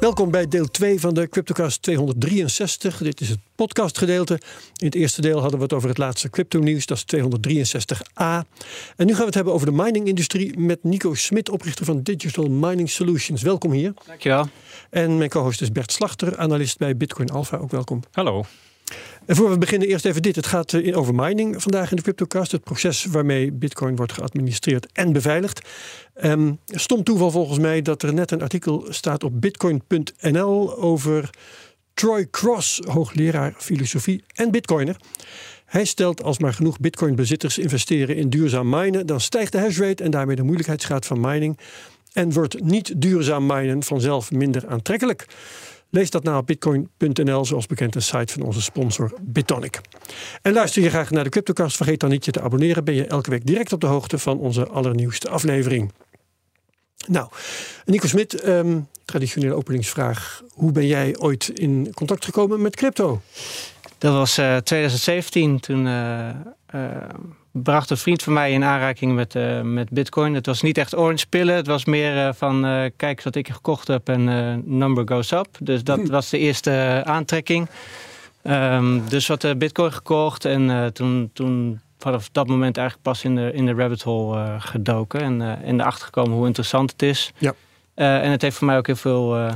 Welkom bij deel 2 van de Cryptocast 263. Dit is het podcastgedeelte. In het eerste deel hadden we het over het laatste crypto-nieuws. Dat is 263a. En nu gaan we het hebben over de mining-industrie met Nico Smit, oprichter van Digital Mining Solutions. Welkom hier. Dankjewel. En mijn co-host is Bert Slachter, analist bij Bitcoin Alpha. Ook welkom. Hallo. En voor we beginnen eerst even dit. Het gaat eh, over mining vandaag in de CryptoCast. Het proces waarmee Bitcoin wordt geadministreerd en beveiligd. Um, stom toeval volgens mij dat er net een artikel staat op bitcoin.nl over Troy Cross, hoogleraar filosofie en bitcoiner. Hij stelt als maar genoeg bitcoin-bezitters investeren in duurzaam minen, dan stijgt de hashrate en daarmee de moeilijkheidsgraad van mining. En wordt niet duurzaam minen vanzelf minder aantrekkelijk. Lees dat nou op bitcoin.nl, zoals bekend een site van onze sponsor Bitonic. En luister je graag naar de Cryptocast, vergeet dan niet je te abonneren. Ben je elke week direct op de hoogte van onze allernieuwste aflevering. Nou, Nico Smit, um, traditionele openingsvraag. Hoe ben jij ooit in contact gekomen met crypto? Dat was uh, 2017. Toen uh, uh, bracht een vriend van mij in aanraking met, uh, met bitcoin. Het was niet echt orange pillen. Het was meer uh, van uh, kijk wat ik gekocht heb en number goes up. Dus dat was de eerste aantrekking. Um, dus wat bitcoin gekocht en toen, toen vanaf dat moment eigenlijk pas in de, in de rabbit hole gedoken. En in de achtergekomen hoe interessant het is. Ja. en het heeft voor mij ook heel veel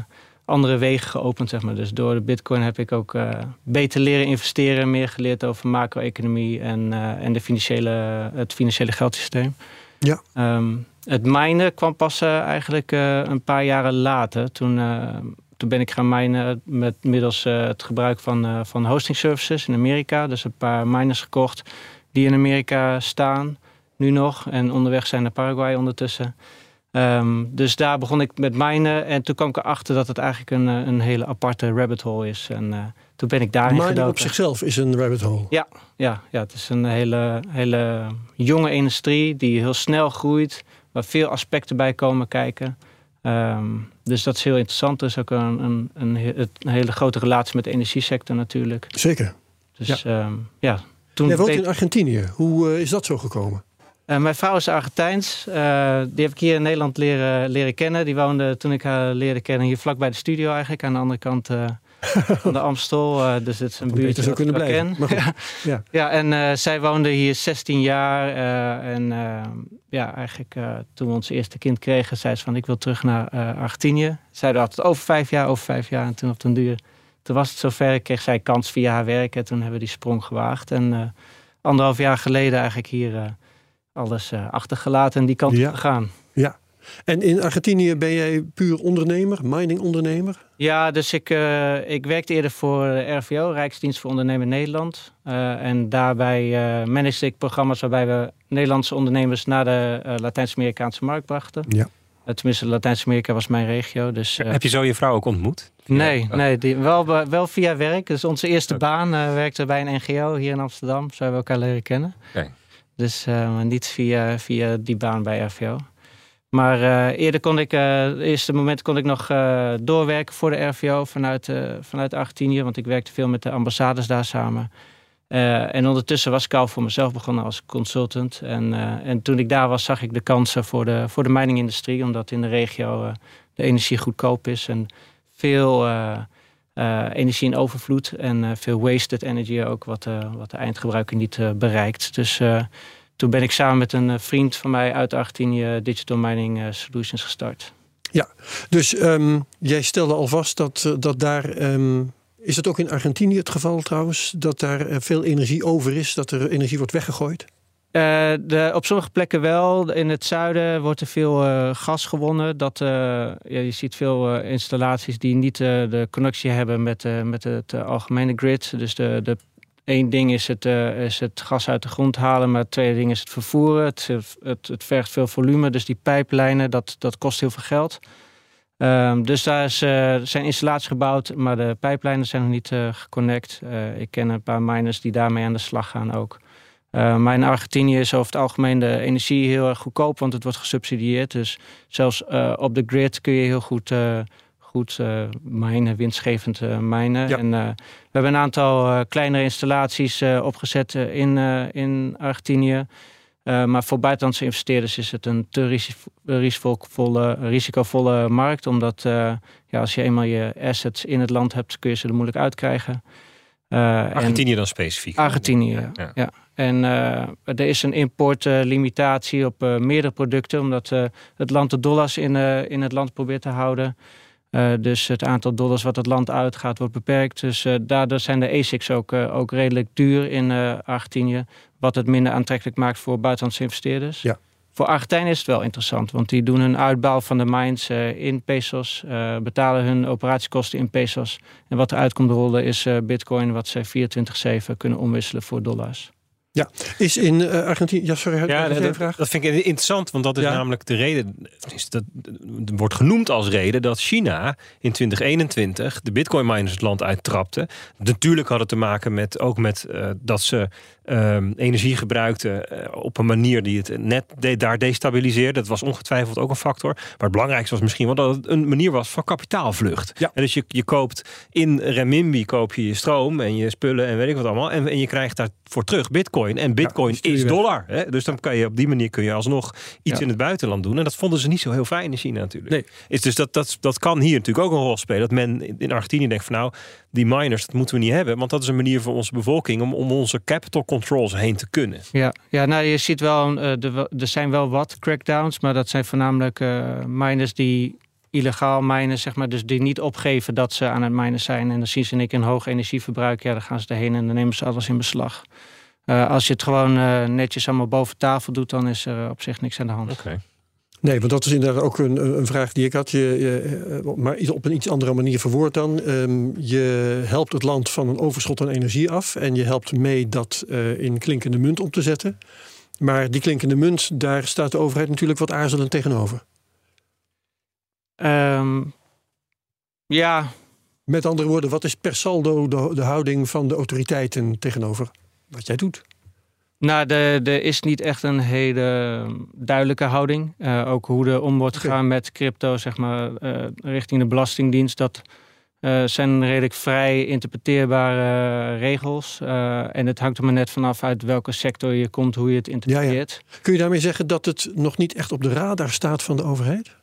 andere wegen geopend, zeg maar. Dus door de bitcoin heb ik ook uh, beter leren investeren, meer geleerd over macro-economie en, uh, en de financiële, het financiële geldsysteem. Ja. Um, het minen kwam pas uh, eigenlijk een paar jaren later. Toen, toen ben ik gaan minen met middels het gebruik van, van hosting services in Amerika. Dus een paar miners gekocht die in Amerika staan, nu nog. En onderweg zijn naar Paraguay ondertussen. Um, dus daar begon ik met mijnen. En toen kwam ik erachter dat het eigenlijk een, eh, een hele aparte rabbit hole is. En uh, toen ben ik daarin Mining gedoken. op zichzelf is een rabbit hole? Ja, ja, ja het is een hele, hele jonge industrie die heel snel groeit. Waar veel aspecten bij komen kijken. Um, dus dat is heel interessant. Er is ook een, een, een, een, hele grote relatie met de energiesector natuurlijk. Zeker. Dus ja, um, ja toen Jij woont in Argentinië. Hoe uh, is dat zo gekomen? Uh, mijn vrouw is Argentijns. Uh, die heb ik hier in Nederland leren, leren kennen. Die woonde toen ik haar leerde kennen hier vlak bij de studio eigenlijk. Aan de andere kant uh, van de Amstel. dus het is een buurtje dat kunnen blijven. ken. ja. ja. ja, en zij woonde hier 16 jaar. en ja, eigenlijk toen we ons eerste kind kregen, zei ze van ik wil terug naar Argentinië. Zeiden altijd over vijf jaar, over vijf jaar. En toen op den duur, toen was het zover. Kreeg zij kans via haar werk. En toen hebben we die sprong gewaagd. En anderhalf jaar geleden eigenlijk hier alles uh, achtergelaten en die kant ja. op gegaan. Ja. En in Argentinië ben jij puur ondernemer, mining ondernemer? Ja, dus ik, uh, ik werkte eerder voor RVO, Rijksdienst voor Ondernemen Nederland. Uh, en daarbij uh, managede ik programma's waarbij we Nederlandse ondernemers naar de Latijns-Amerikaanse markt brachten. Ja. tenminste, Latijns-Amerika was mijn regio. Dus, Heb je zo je vrouw ook ontmoet? Nee, nee die, wel, wel via werk. Dus onze eerste okay. baan werkte bij een NGO hier in Amsterdam. Zo hebben we elkaar leren kennen. Okay. Dus uh, niet via, via die baan bij RVO. Maar uh, eerder kon ik, uh, het eerste moment kon ik nog doorwerken voor de RVO vanuit, vanuit Argentinië. Want ik werkte veel met de ambassades daar samen. en ondertussen was ik al voor mezelf begonnen als consultant. En, en toen ik daar was, zag ik de kansen voor de, voor de miningindustrie. Omdat in de regio de energie goedkoop is en veel uh, energie in overvloed en uh, veel wasted energy ook, wat, uh, wat de eindgebruiker niet bereikt. Dus toen ben ik samen met een vriend van mij uit Argentinië Digital Mining Solutions gestart. Ja, dus um, jij stelde al vast dat, dat daar. Um, is het ook in Argentinië het geval trouwens? Dat daar veel energie over is, dat er energie wordt weggegooid? Uh, de, op sommige plekken wel. In het zuiden wordt er veel uh, gas gewonnen. Dat, uh, ja, je ziet veel installaties die niet de connectie hebben met, met het algemene grid. Dus de, de, één ding is het, is het gas uit de grond halen, maar het tweede ding is het vervoeren. Het, het, het vergt veel volume, dus die pijplijnen, dat, dat kost heel veel geld. Um, dus daar is, zijn installaties gebouwd, maar de pijplijnen zijn nog niet geconnect. ik ken een paar miners die daarmee aan de slag gaan ook. Uh, maar in Argentinië is over het algemeen de energie heel erg goedkoop, want het wordt gesubsidieerd. Dus zelfs uh, op de grid kun je heel goed, uh, goed. mijnen, winstgevend mijnen. Ja. En we hebben een aantal kleinere installaties opgezet in, in Argentinië. maar voor buitenlandse investeerders is het een te risicovolle, risicovolle markt. Omdat ja, als je eenmaal je assets in het land hebt, kun je ze er moeilijk uitkrijgen. Argentinië dan specifiek? Argentinië, ja. ja. En uh, er is een importlimitatie op uh, meerdere producten, omdat uh, het land de dollars in, in het land probeert te houden. dus het aantal dollars wat het land uitgaat wordt beperkt. Dus daardoor zijn de ASICs ook, ook redelijk duur in Argentinië, wat het minder aantrekkelijk maakt voor buitenlandse investeerders. Ja. Voor Argentijn is het wel interessant, want die doen hun uitbouw van de mines in pesos, betalen hun operatiekosten in pesos. En wat eruit komt rollen is bitcoin, wat ze 24-7 kunnen omwisselen voor dollars. Ja, is in uh, Argentinië. Ja, sorry, ja, dat, vraag? dat vind ik interessant, want dat is namelijk de reden. Is dat, wordt genoemd als reden dat China in 2021 de bitcoin miners het land uittrapte. Natuurlijk had het te maken met ook met uh, dat ze uh, energie gebruikten uh, op een manier die het net de, daar destabiliseerde. Dat was ongetwijfeld ook een factor. Maar het belangrijkste was misschien wel dat het een manier was van kapitaalvlucht. Ja. En dus je, je koopt in renminbi koop je je stroom en je spullen en weet ik wat allemaal. En, en je krijgt daarvoor terug bitcoin. En bitcoin ja, is dollar. Hè? Dus dan kan je op die manier kun je alsnog iets ja. in het buitenland doen. En dat vonden ze niet zo heel fijn in China natuurlijk. Nee. Is dus dat, dat, dat kan hier natuurlijk ook een rol spelen. Dat men in Argentinië denkt van nou, die miners, dat moeten we niet hebben. Want dat is een manier voor onze bevolking om, om onze capital controls heen te kunnen. Ja, ja nou je ziet wel, de, er zijn wel wat crackdowns, maar dat zijn voornamelijk uh, miners die illegaal minen, zeg maar, dus die niet opgeven dat ze aan het minen zijn. En dan zien ze een hoog energieverbruik, ja, dan gaan ze erheen en dan nemen ze alles in beslag. Uh, als je het gewoon uh, netjes allemaal boven tafel doet, dan is er op zich niks aan de hand. Okay. Nee, want dat is inderdaad ook een, een vraag die ik had. Je, je, maar op een iets andere manier verwoord dan. Um, je helpt het land van een overschot aan energie af. En je helpt mee dat uh, in klinkende munt om te zetten. Maar die klinkende munt, daar staat de overheid natuurlijk wat aarzelend tegenover. Um, ja. Met andere woorden, wat is per saldo de, de houding van de autoriteiten tegenover wat jij doet? Nou, er is niet echt een hele duidelijke houding. Uh, ook hoe er om wordt gegaan okay. met crypto, zeg maar, uh, richting de Belastingdienst. Dat uh, zijn redelijk vrij interpreteerbare regels. en het hangt er maar net vanaf uit welke sector je komt, hoe je het interpreteert. Ja, ja. Kun je daarmee zeggen dat het nog niet echt op de radar staat van de overheid?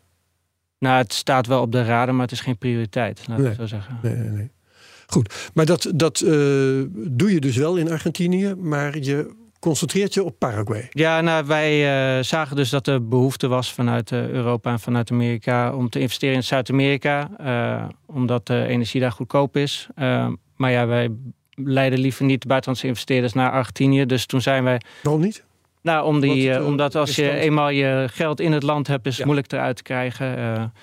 Nou, het staat wel op de radar, maar het is geen prioriteit, laat ik nee. zo zeggen. Nee, nee, nee. Goed, maar dat, dat doe je dus wel in Argentinië, maar je concentreert je op Paraguay. Ja, nou, wij uh, zagen dus dat er behoefte was vanuit uh, Europa en vanuit Amerika om te investeren in Zuid-Amerika, uh, omdat de energie daar goedkoop is. maar ja, wij leiden liever niet buitenlandse investeerders naar Argentinië. Dus toen zijn wij. Waarom niet? Nou, om die, het, omdat als je eenmaal je geld in het land hebt, is het ja. moeilijk eruit te krijgen.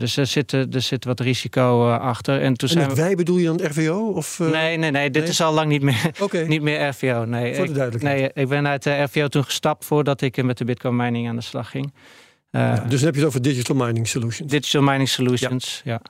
Dus er zit, er zit wat risico uh, achter. En, toen en zijn wij bedoel je dan RVO? Of, uh... Nee, nee, nee. Dit nee? is al lang niet meer, okay. niet meer RVO. Nee, Voor de duidelijkheid. Ik, nee, ik ben uit de RVO toen gestapt voordat ik met de Bitcoin mining aan de slag ging. Ja, dus dan heb je het over Digital Mining Solutions. Digital Mining Solutions, ja.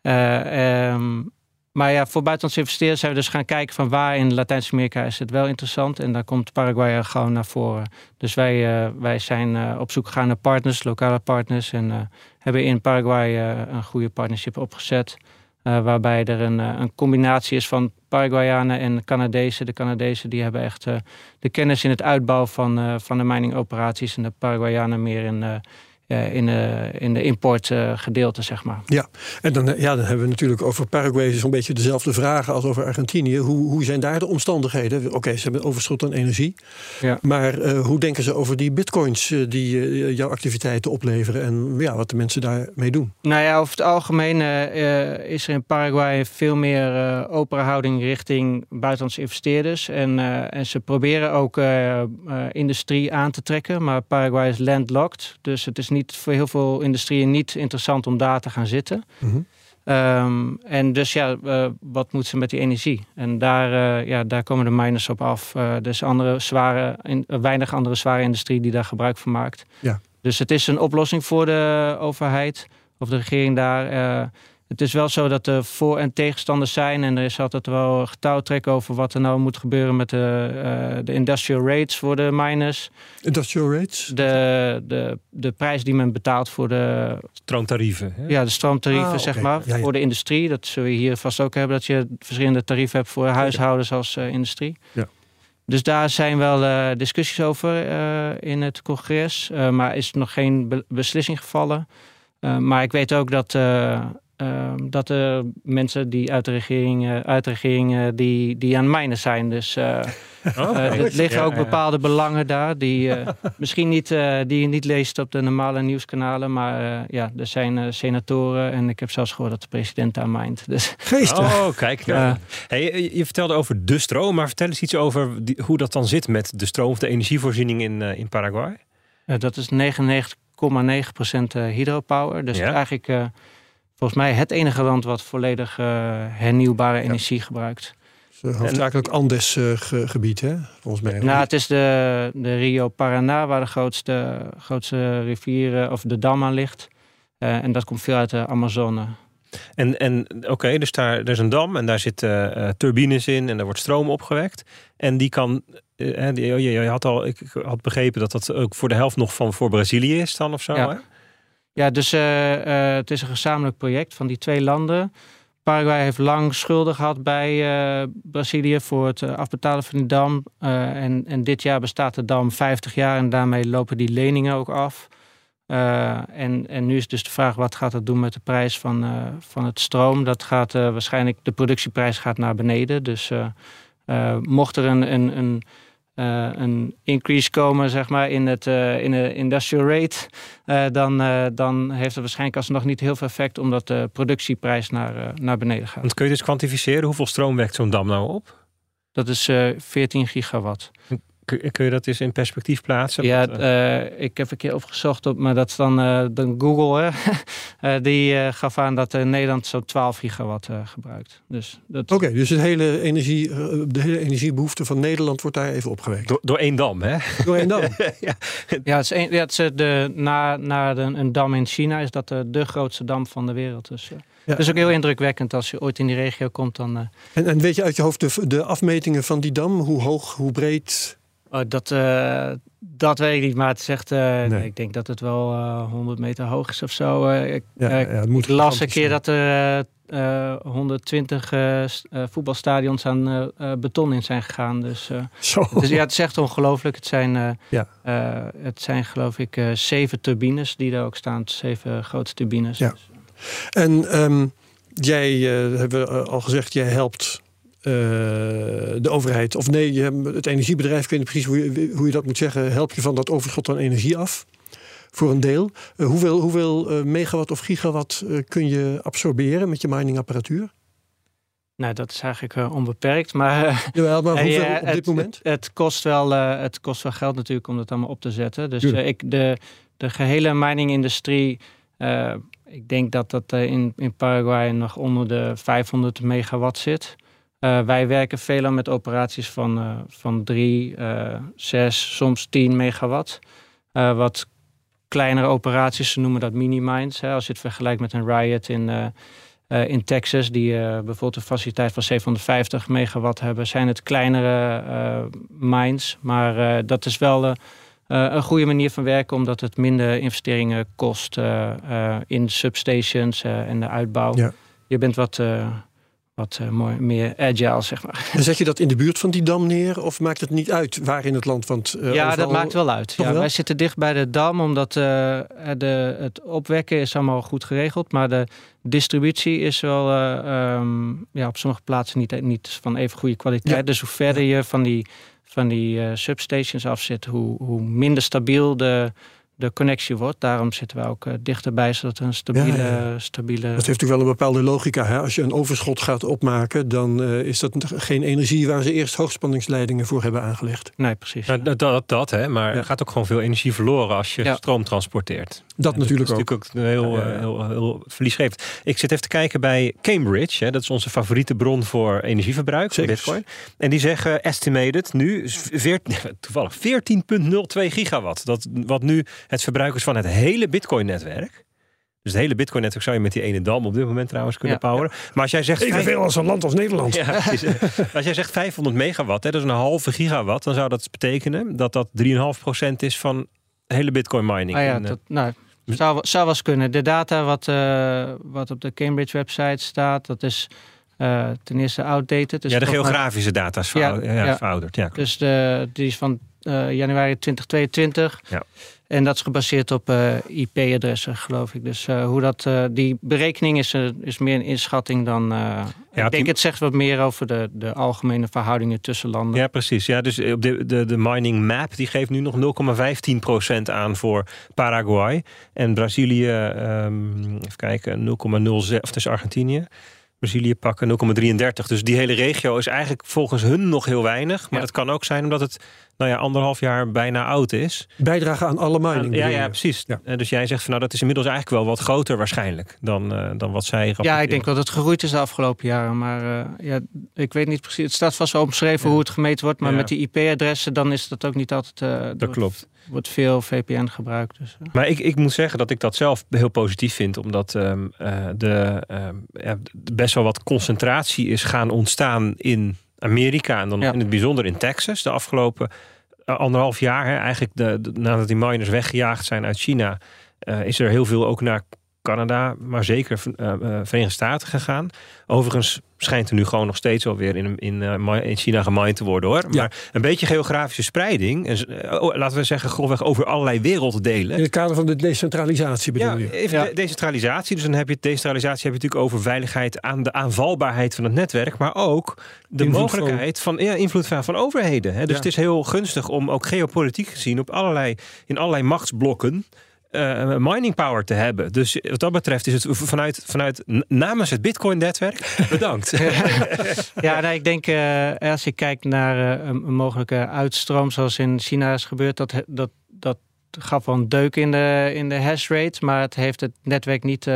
ja. Um, maar ja, voor buitenlandse investeerders zijn we dus gaan kijken van waar in Latijns-Amerika is het wel interessant. En daar komt Paraguay gewoon naar voren. Dus wij, uh, wij zijn uh, op zoek gegaan naar partners, lokale partners. En uh, hebben in Paraguay een goede partnership opgezet. waarbij er een, een combinatie is van Paraguayanen en Canadezen. De Canadezen die hebben echt de kennis in het uitbouwen van, van de miningoperaties. En de Paraguayanen meer in in, uh, in de importgedeelte, uh, zeg maar. Ja, en dan, ja, dan hebben we natuurlijk over Paraguay zo'n beetje dezelfde vragen als over Argentinië. Hoe, hoe zijn daar de omstandigheden? Oké, okay, ze hebben overschot aan energie. Ja. Maar uh, hoe denken ze over die bitcoins die jouw activiteiten opleveren en ja, wat de mensen daarmee doen? Nou ja, over het algemeen is er in Paraguay veel meer opere houding richting buitenlandse investeerders. En, en ze proberen ook industrie aan te trekken, maar Paraguay is landlocked. Dus het is niet voor heel veel industrieën niet interessant om daar te gaan zitten. Mm -hmm. um, en dus ja, uh, wat moet ze met die energie? En daar, uh, ja, daar komen de miners op af. Uh, dus andere zware, in, weinig andere zware industrie die daar gebruik van maakt. Ja. Dus het is een oplossing voor de overheid of de regering daar. Het is wel zo dat er voor- en tegenstanders zijn. En er is altijd wel getouwtrek over wat er nou moet gebeuren met de, uh, de industrial rates voor de miners. Industrial rates? De, de, de prijs die men betaalt voor de... Stroomtarieven. Hè? Ja, de stroomtarieven, ah, zeg maar, voor de industrie. Dat zul je hier vast ook hebben, dat je verschillende tarieven hebt voor huishoudens als uh, industrie. Ja. Dus daar zijn wel uh, discussies over in het congres. maar is nog geen be beslissing gevallen. maar ik weet ook dat Ehm, dat er mensen die uit de regering, uit de regering die, die aan mijnen zijn. Dus uh, oh, er liggen ook bepaalde belangen daar die uh, misschien niet, die je niet leest op de normale nieuwskanalen. Maar ja, er zijn senatoren en ik heb zelfs gehoord dat de president aan mijnt. Dus, Geestig. Oh, kijk. hey, je vertelde over de stroom, maar vertel eens iets over hoe dat dan zit met de stroom of de energievoorziening in, in Paraguay. dat is 99,9% hydropower. Dus eigenlijk volgens mij het enige land wat volledig uh, hernieuwbare energie gebruikt. Hoofdzakelijk Andes uh, gebied, hè? Volgens mij. Nou, het is de, de Rio Paraná waar de grootste, grootste rivier of de dam aan ligt. Uh, en dat komt veel uit de Amazone. En, en oké, dus daar er is een dam en daar zitten uh, turbines in en er wordt stroom opgewekt. En die kan, uh, die, je, je, had al, ik had begrepen dat dat ook voor de helft nog van voor Brazilië is dan of zo. Ja. Hè? Ja, dus uh, uh, het is een gezamenlijk project van die twee landen. Paraguay heeft lang schulden gehad bij uh, Brazilië voor het afbetalen van die dam. en, en dit jaar bestaat de dam 50 jaar en daarmee lopen die leningen ook af. en, en nu is dus de vraag, wat gaat dat doen met de prijs van, van het stroom? Dat gaat waarschijnlijk, de productieprijs gaat naar beneden. Dus mocht er een, een, een uh, een increase komen zeg maar, in, het, uh, in de industrial rate, uh, dan, dan heeft het waarschijnlijk alsnog niet heel veel effect, omdat de productieprijs naar, naar beneden gaat. Want kun je dus kwantificeren hoeveel stroom wekt zo'n dam nou op? Dat is 14 gigawatt. Kun je dat eens in perspectief plaatsen? Ja, uh, ik heb een keer opgezocht, op, maar dat is dan, uh, dan Google. uh, die gaf aan dat Nederland zo'n 12 gigawatt gebruikt. Dus dat... Oké, dus het hele energie, de hele energiebehoefte van Nederland wordt daar even opgewekt. Door, door één dam, hè? Door één dam. ja. ja, het is, een, ja, het is de, na, na de, een dam in China is dat de, de grootste dam van de wereld. Dus, ja. Het is ook heel indrukwekkend als je ooit in die regio komt. Dan, en, en weet je uit je hoofd de, de afmetingen van die dam? Hoe hoog, hoe breed? Oh, dat, uh, dat weet ik niet, maar het echt, uh, nee. Nee, ik denk dat het wel uh, 100 meter hoog is of zo. ik, ja, ja, het moet ik las een keer dat er 120 voetbalstadions aan beton in zijn gegaan. Dus, zo. dus ja, het is echt ongelooflijk. Het zijn, ja. het zijn geloof ik zeven turbines die daar ook staan. Zeven grote turbines. Ja. Dus. En um, jij, hebben we al gezegd, jij helpt uh, de overheid, of nee, je, het energiebedrijf, ik weet niet precies hoe je, hoe je dat moet zeggen, help je van dat overschot aan energie af. Voor een deel. Uh, hoeveel hoeveel uh, megawatt of gigawatt kun je absorberen met je miningapparatuur? Nou, dat is eigenlijk onbeperkt. Maar, Jawel, maar hoeveel op dit het, moment? Het, het, kost wel, het kost wel geld natuurlijk om dat allemaal op te zetten. Dus ik, de, de gehele miningindustrie ik denk dat dat in, in Paraguay nog onder de 500 megawatt zit. Uh, wij werken veelal met operaties van, uh, van 3, uh, 6, soms 10 megawatt. Wat kleinere operaties, ze noemen dat mini-mines. Als je het vergelijkt met een Riot in, in Texas, die bijvoorbeeld een faciliteit van 750 megawatt hebben, zijn het kleinere mines. Maar dat is wel een goede manier van werken, omdat het minder investeringen kost in substations en de uitbouw. Ja. Je bent wat wat uh, mooi, meer agile, zeg maar. En zet je dat in de buurt van die dam neer? Of maakt het niet uit waar in het land? Want, uh, ja, dat maakt wel uit. Ja, wel? Wij zitten dicht bij de dam, omdat uh, de, het opwekken is allemaal goed geregeld. Maar de distributie is wel um, ja, op sommige plaatsen niet, niet van even goede kwaliteit. Ja. Dus hoe verder ja. je van die, van die substations af zit, hoe, hoe minder stabiel de de connectie wordt. Daarom zitten we ook uh, dichterbij, zodat een stabiele, ja, ja. stabiele... Dat heeft natuurlijk wel een bepaalde logica. Hè? Als je een overschot gaat opmaken, dan uh, is dat geen energie waar ze eerst hoogspanningsleidingen voor hebben aangelegd. Nee, precies. Nou, dat, dat, dat, hè? maar er gaat ook gewoon veel energie verloren als je stroom transporteert. Dat natuurlijk dat ook. Dat is natuurlijk ook heel, uh, heel, heel, heel verliesgevend. Ik zit even te kijken bij Cambridge. Hè? Dat is onze favoriete bron voor energieverbruik, Zeker. Bitcoin. En die zeggen estimated nu, veer, toevallig 14,02 gigawatt. Dat, wat nu het verbruik is van het hele Bitcoin-netwerk. Dus het hele Bitcoin-netwerk zou je met die ene dam op dit moment trouwens kunnen poweren. Maar als jij zegt... Evenveel als een land als Nederland. Ja, als jij zegt 500 megawatt, hè, dat is een halve gigawatt, dan zou dat betekenen dat dat 3,5% is van hele Bitcoin mining. Ah ja, in, dat, nou, zou, zou wel eens kunnen. De data wat, uh, wat op de Cambridge website staat, dat is uh, ten eerste outdated. Dus ja, de geografische maar... data is verouderd. Ja, ja, verouderd. Ja, dus de, die is van uh, januari 2022. Ja. En dat is gebaseerd op uh, IP-adressen, geloof ik. Dus uh, hoe dat, uh, die berekening is, is meer een inschatting dan. Ja, ik denk het zegt wat meer over de, de algemene verhoudingen tussen landen. Ja, precies. Ja, dus op de, de, de mining map die geeft nu nog 0,15% aan voor Paraguay. En Brazilië, um, even kijken, 0,06, of het is Argentinië. Brazilië pakken 0,33. Dus die hele regio is eigenlijk volgens hun nog heel weinig. Maar ja. dat kan ook zijn omdat het nou ja, anderhalf jaar bijna oud is. Bijdragen aan alle mining. ja, ja, precies. Ja. Dus jij zegt van nou dat is inmiddels eigenlijk wel wat groter waarschijnlijk dan, uh, dan wat zij Ja, ik denk dat het gegroeid is de afgelopen jaren. Maar uh, ja, ik weet niet precies. Het staat vast wel omschreven ja. hoe het gemeten wordt. Maar met die IP-adressen dan is dat ook niet altijd. Uh, dat klopt wordt veel VPN gebruikt. Dus, uh. Maar ik, ik moet zeggen dat ik dat zelf heel positief vind. Omdat um, uh, de, ja, best wel wat concentratie is gaan ontstaan in Amerika. En dan ja. in het bijzonder in Texas de afgelopen uh, anderhalf jaar. Hè, eigenlijk de, de, nadat die miners weggejaagd zijn uit China. is er heel veel ook naar Canada, maar zeker uh, Verenigde Staten gegaan. Overigens schijnt er nu gewoon nog steeds wel weer in, in, uh, in China gemined te worden hoor. Ja. Maar een beetje geografische spreiding, en, uh, laten we zeggen grofweg over allerlei werelddelen. In het kader van de decentralisatie bedoel ja, je? Even ja, de decentralisatie. Dus dan heb je decentralisatie heb je natuurlijk over veiligheid aan de aanvalbaarheid van het netwerk, maar ook de invloed mogelijkheid van, van ja, invloed van, van overheden. Hè. Dus ja. het is heel gunstig om ook geopolitiek gezien op allerlei, in allerlei machtsblokken uh, mining power te hebben. Dus wat dat betreft is het vanuit, vanuit namens het Bitcoin-netwerk bedankt. ja, nou, ik denk uh, als je kijkt naar uh, een mogelijke uitstroom zoals in China is gebeurd, dat, dat, dat gaf wel een deuk in de, in de hash rate, maar het heeft het netwerk niet uh,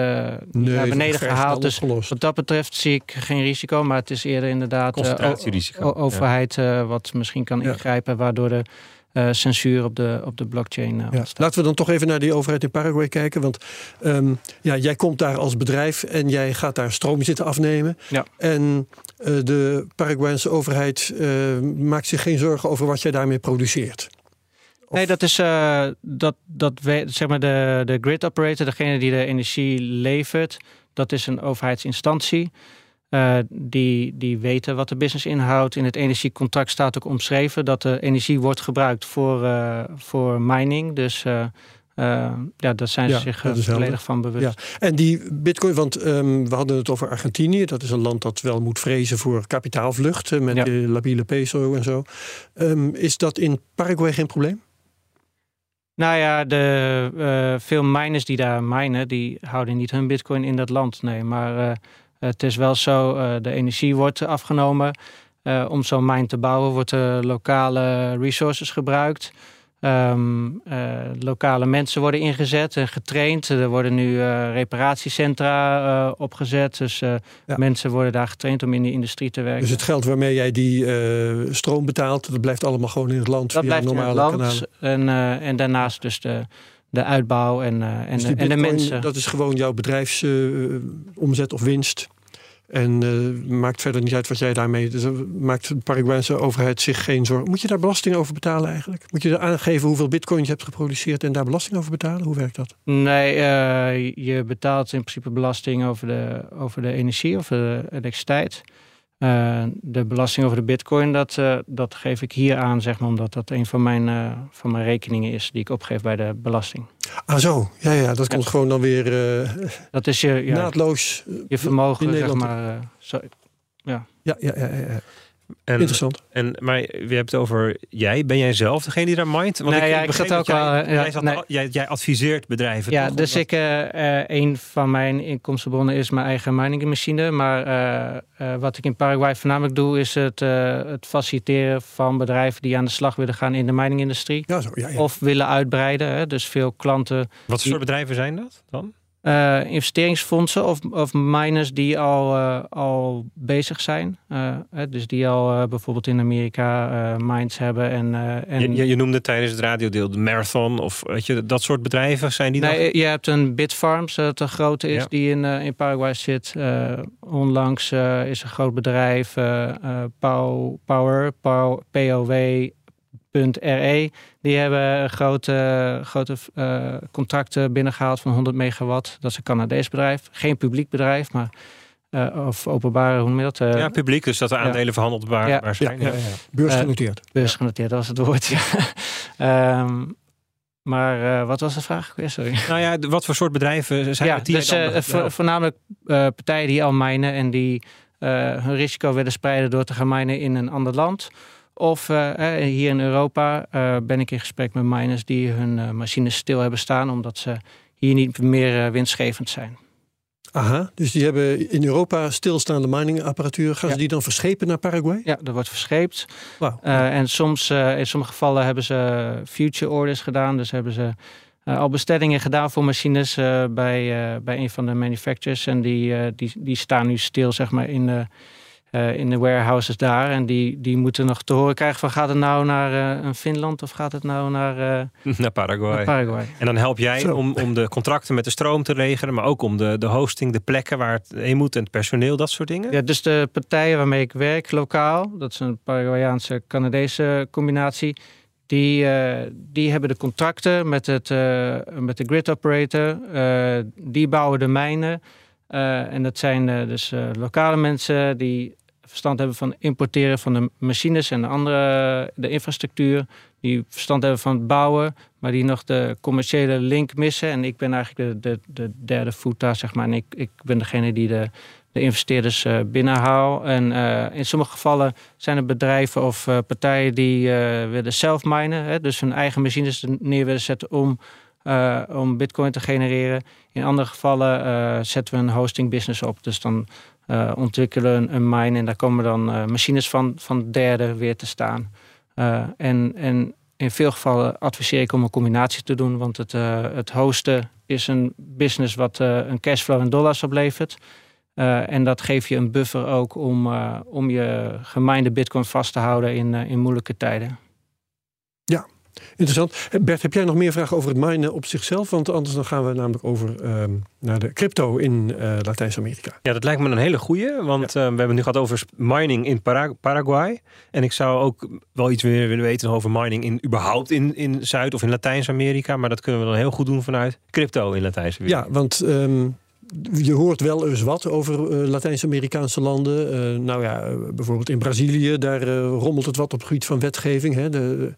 nee, naar beneden gehaald. Dus wat dat betreft zie ik geen risico, maar het is eerder inderdaad concentratierisico. overheid wat misschien kan ingrijpen, waardoor de uh, censuur op de, op de blockchain. Uh, ja. Laten we dan toch even naar die overheid in Paraguay kijken. Want um, ja, jij komt daar als bedrijf en jij gaat daar stroom zitten afnemen. Ja. En uh, de Paraguayanse overheid maakt zich geen zorgen over wat jij daarmee produceert. Of? Nee, dat is dat, dat zeg maar de, de grid operator, degene die de energie levert, dat is een overheidsinstantie. Uh, die, die weten wat de business inhoudt. In het energiecontract staat ook omschreven dat de energie wordt gebruikt voor, uh, voor mining. Dus uh, ja, daar zijn ze ja, zich volledig van bewust. Ja. En die bitcoin, want um, we hadden het over Argentinië. Dat is een land dat wel moet vrezen voor kapitaalvlucht. Met ja. de labiele peso en zo. Um, is dat in Paraguay geen probleem? Nou ja, de, veel miners die daar minen, die houden niet hun bitcoin in dat land. Nee, maar het is wel zo, uh, de energie wordt afgenomen. Uh, om zo'n mine te bouwen worden lokale resources gebruikt. Um, uh, lokale mensen worden ingezet en getraind. Er worden nu reparatiecentra opgezet. Dus ja. mensen worden daar getraind om in de industrie te werken. Dus het geld waarmee jij die stroom betaalt, dat blijft allemaal gewoon in het land dat via blijft normale in het land. En, en daarnaast dus de de uitbouw en, uh, en, dus de, en de mensen. Dat is gewoon jouw bedrijfsomzet uh, of winst. En uh, maakt verder niet uit wat jij daarmee. Dus maakt de Paraguayse overheid zich geen zorgen. Moet je daar belasting over betalen eigenlijk? Moet je aangeven hoeveel bitcoin je hebt geproduceerd en daar belasting over betalen? Hoe werkt dat? Nee, uh, je betaalt in principe belasting over de, over de energie of de elektriciteit. Uh, de belasting over de bitcoin, dat, uh, dat geef ik hier aan, zeg maar, omdat dat een van mijn, uh, van mijn rekeningen is die ik opgeef bij de belasting. Ah zo, ja, ja dat komt gewoon dan weer dat is je, ja, naadloos je vermogen, zeg maar. Zo, ja. Ja, ja, ja, ja. En, Interessant. En, maar we hebben het over jij. Ben jij zelf degene die daar mindt? Want nee, ik, ja, ik zat ook jij, wel. Ja, jij, zat, nee. jij, jij, adviseert bedrijven. Ja, toch? dus ik, uh, een van mijn inkomstenbronnen is mijn eigen miningmachine. Maar uh, uh, wat ik in Paraguay voornamelijk doe, is het, het faciliteren van bedrijven die aan de slag willen gaan in de miningindustrie. Ja, zo, ja, ja. Of willen uitbreiden. Hè. Dus veel klanten. Wat voor die... bedrijven zijn dat dan? Uh, investeringsfondsen of, of miners die al, uh, al bezig zijn. Uh, dus die al bijvoorbeeld in Amerika mines hebben. En, en... Je, je, noemde tijdens het radiodeel de Marathon of weet je, dat soort bedrijven zijn die nee, Je hebt een Bitfarms, dat de grote is, die in, in Paraguay zit. onlangs is een groot bedrijf, Power, Power, POW .re. Die hebben grote, grote uh, contracten binnengehaald van 100 megawatt. Dat is een Canadees bedrijf. Geen publiek bedrijf, maar uh, of openbare, hoe noem? Uh, ja, publiek, dus dat de aandelen verhandeld waar, ja. zijn. Ja, ja, Beursgenoteerd. beursgenoteerd, dat was het woord. um, maar wat was de vraag? Sorry. Nou ja, wat voor soort bedrijven zijn ja, Dus, voornamelijk partijen die al mijnen en die hun risico willen spreiden door te gaan mijnen in een ander land. Of uh, hier in Europa uh, ben ik in gesprek met miners die hun uh, machines stil hebben staan, omdat ze hier niet meer winstgevend zijn. Aha, dus die hebben in Europa stilstaande miningapparatuur. Gaan ze die dan verschepen naar Paraguay? Ja, dat wordt verscheept. Wow. en soms, in sommige gevallen hebben ze future orders gedaan. Dus hebben ze al bestellingen gedaan voor machines bij, bij een van de manufacturers. En die, die, die staan nu stil, zeg maar, in de uh, in de warehouses daar. En die, die moeten nog te horen krijgen van gaat het nou naar uh, een Finland of gaat het nou naar, uh, naar, Paraguay. naar, Paraguay. En dan help jij om, om de contracten met de stroom te regelen, maar ook om de, de hosting, de plekken waar het heen moet en het personeel, dat soort dingen? Ja, dus de partijen waarmee ik werk lokaal, dat is een Paraguayaanse Canadese combinatie. Die, die hebben de contracten met, het, met de grid operator. die bouwen de mijnen. En dat zijn dus lokale mensen die verstand hebben van importeren van de machines en de andere de infrastructuur. Die verstand hebben van het bouwen, maar die nog de commerciële link missen. En ik ben eigenlijk de, de, de derde voet daar, zeg maar. En ik, ik ben degene die de, de investeerders binnenhaal. En in sommige gevallen zijn er bedrijven of partijen die willen zelf minen. Hè, dus hun eigen machines neer willen zetten om, om bitcoin te genereren. In andere gevallen zetten we een hosting business op. Dus dan uh, ontwikkelen een mine en daar komen dan uh, machines van, van derde weer te staan. En, en in veel gevallen adviseer ik om een combinatie te doen, want het, het hosten is een business wat een cashflow in dollars oplevert. en dat geeft je een buffer ook om, om je gemijnde bitcoin vast te houden in, in moeilijke tijden. Interessant. Bert, heb jij nog meer vragen over het minen op zichzelf? Want anders dan gaan we namelijk over ehm, naar de crypto in uh, Latijns-Amerika. Ja, dat lijkt me een hele goede. Want uh, we hebben het nu gehad over mining in Paraguay. En ik zou ook wel iets meer willen weten over mining in überhaupt in, in Zuid- of in Latijns-Amerika. Maar dat kunnen we dan heel goed doen vanuit crypto in Latijns-Amerika. Ja, want um, je hoort wel eens wat over uh, Latijns-Amerikaanse landen. Uh, nou ja, uh, bijvoorbeeld in Brazilië, daar rommelt het wat op het gebied van wetgeving. Hè. De,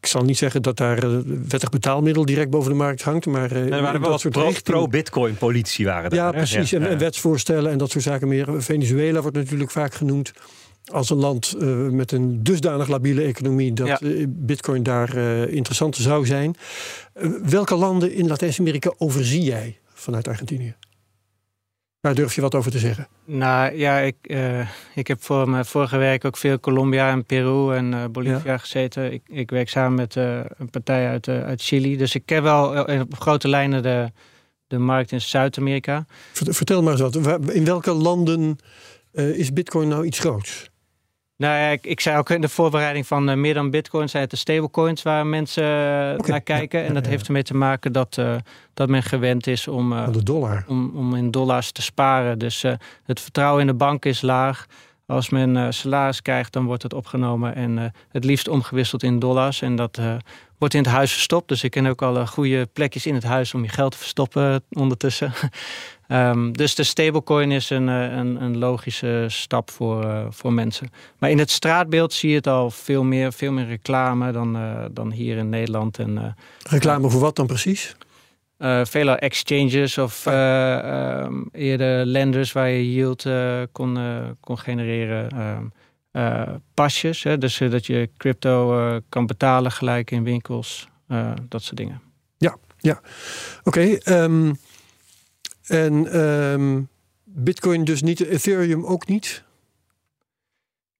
ik zal niet zeggen dat daar wettig betaalmiddel direct boven de markt hangt. Maar er waren wel wat pro-bitcoin politie waren daar. Ja, precies. en, en, wetsvoorstellen en dat soort zaken meer. Venezuela wordt natuurlijk vaak genoemd als een land met een dusdanig labiele economie dat ja. bitcoin daar interessant zou zijn. welke landen in Latijns-Amerika overzie jij vanuit Argentinië? Daar durf je wat over te zeggen? Nou ja, ik, uh, ik heb voor mijn vorige werk ook veel Colombia en Peru en uh, Bolivia gezeten. Ik, ik, werk samen met uh, een partij uit, uit Chili. Dus ik ken wel op grote lijnen de, de markt in Zuid-Amerika. Vertel maar eens wat. In welke landen is Bitcoin nou iets groots? Nou ja, ik, ik, zei ook in de voorbereiding van uh, meer dan bitcoin zijn het de stablecoins waar mensen uh, naar kijken. en dat heeft ermee te maken dat, uh, dat men gewend is om, de dollar. om, om in dollars te sparen. Dus het vertrouwen in de bank is laag. Als men salaris krijgt, dan wordt het opgenomen en het liefst omgewisseld in dollars. En dat wordt in het huis verstopt. Dus ik ken ook al goede plekjes in het huis om je geld te verstoppen ondertussen. Um, dus de stablecoin is een, eh, een, een logische stap voor, uh, voor mensen. Maar in het straatbeeld zie je het al veel meer, veel meer reclame dan, uh, dan hier in Nederland. En, reclame voor wat dan precies? vele exchanges of um, eerder lenders waar je yield kon, kon genereren. Um, pasjes, hè, dus dat je crypto kan betalen gelijk in winkels, dat soort dingen. Ja, ja. oké. Okay, en um, Bitcoin dus niet, Ethereum ook niet?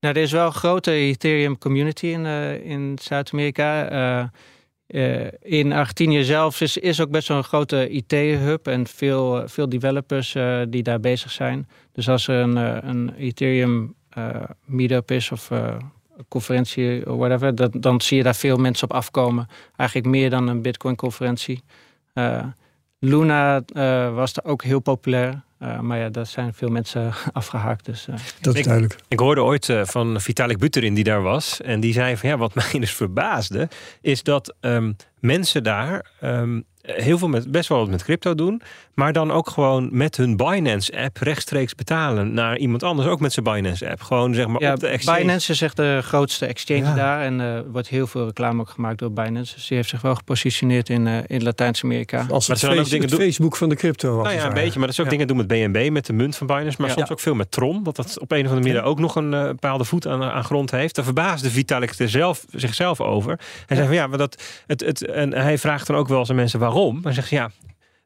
Nou, er is wel een grote Ethereum community in, uh, in Zuid-Amerika. Uh, in Argentinië zelf is, is ook best wel een grote IT-hub en veel, veel developers die daar bezig zijn. Dus als er een, een Ethereum meetup is of conferentie of whatever, dat, dan zie je daar veel mensen op afkomen. Eigenlijk meer dan een Bitcoin-conferentie. Luna was er ook heel populair. Uh, maar ja, daar zijn veel mensen afgehaakt. Dus, uh. Dat is duidelijk. Ik, ik hoorde ooit uh, van Vitalik Buterin die daar was. En die zei van ja, wat mij dus verbaasde, is dat um, mensen daar um, heel veel met, best wel wat met crypto doen. Maar dan ook gewoon met hun Binance-app rechtstreeks betalen naar iemand anders. Ook met zijn Binance-app. Gewoon zeg maar ja, op de exchange. Binance is echt de grootste exchange daar. En er uh, wordt heel veel reclame ook gemaakt door Binance. Dus die heeft zich wel gepositioneerd in, uh, in Latijns-Amerika. Als het, face, ook dingen het Facebook van de crypto. Nou ja, een beetje. Maar dat is ook ja. dingen doen met BNB, met de munt van Binance. Maar ja. soms ook veel met Tron. Want dat op een of andere manier ook nog een uh, bepaalde voet aan, aan grond heeft. Daar verbaasde Vitalik er zelf, zichzelf over. Hij zei van ja, maar dat, het, het, en hij vraagt dan ook wel eens aan mensen waarom. Maar zegt ja,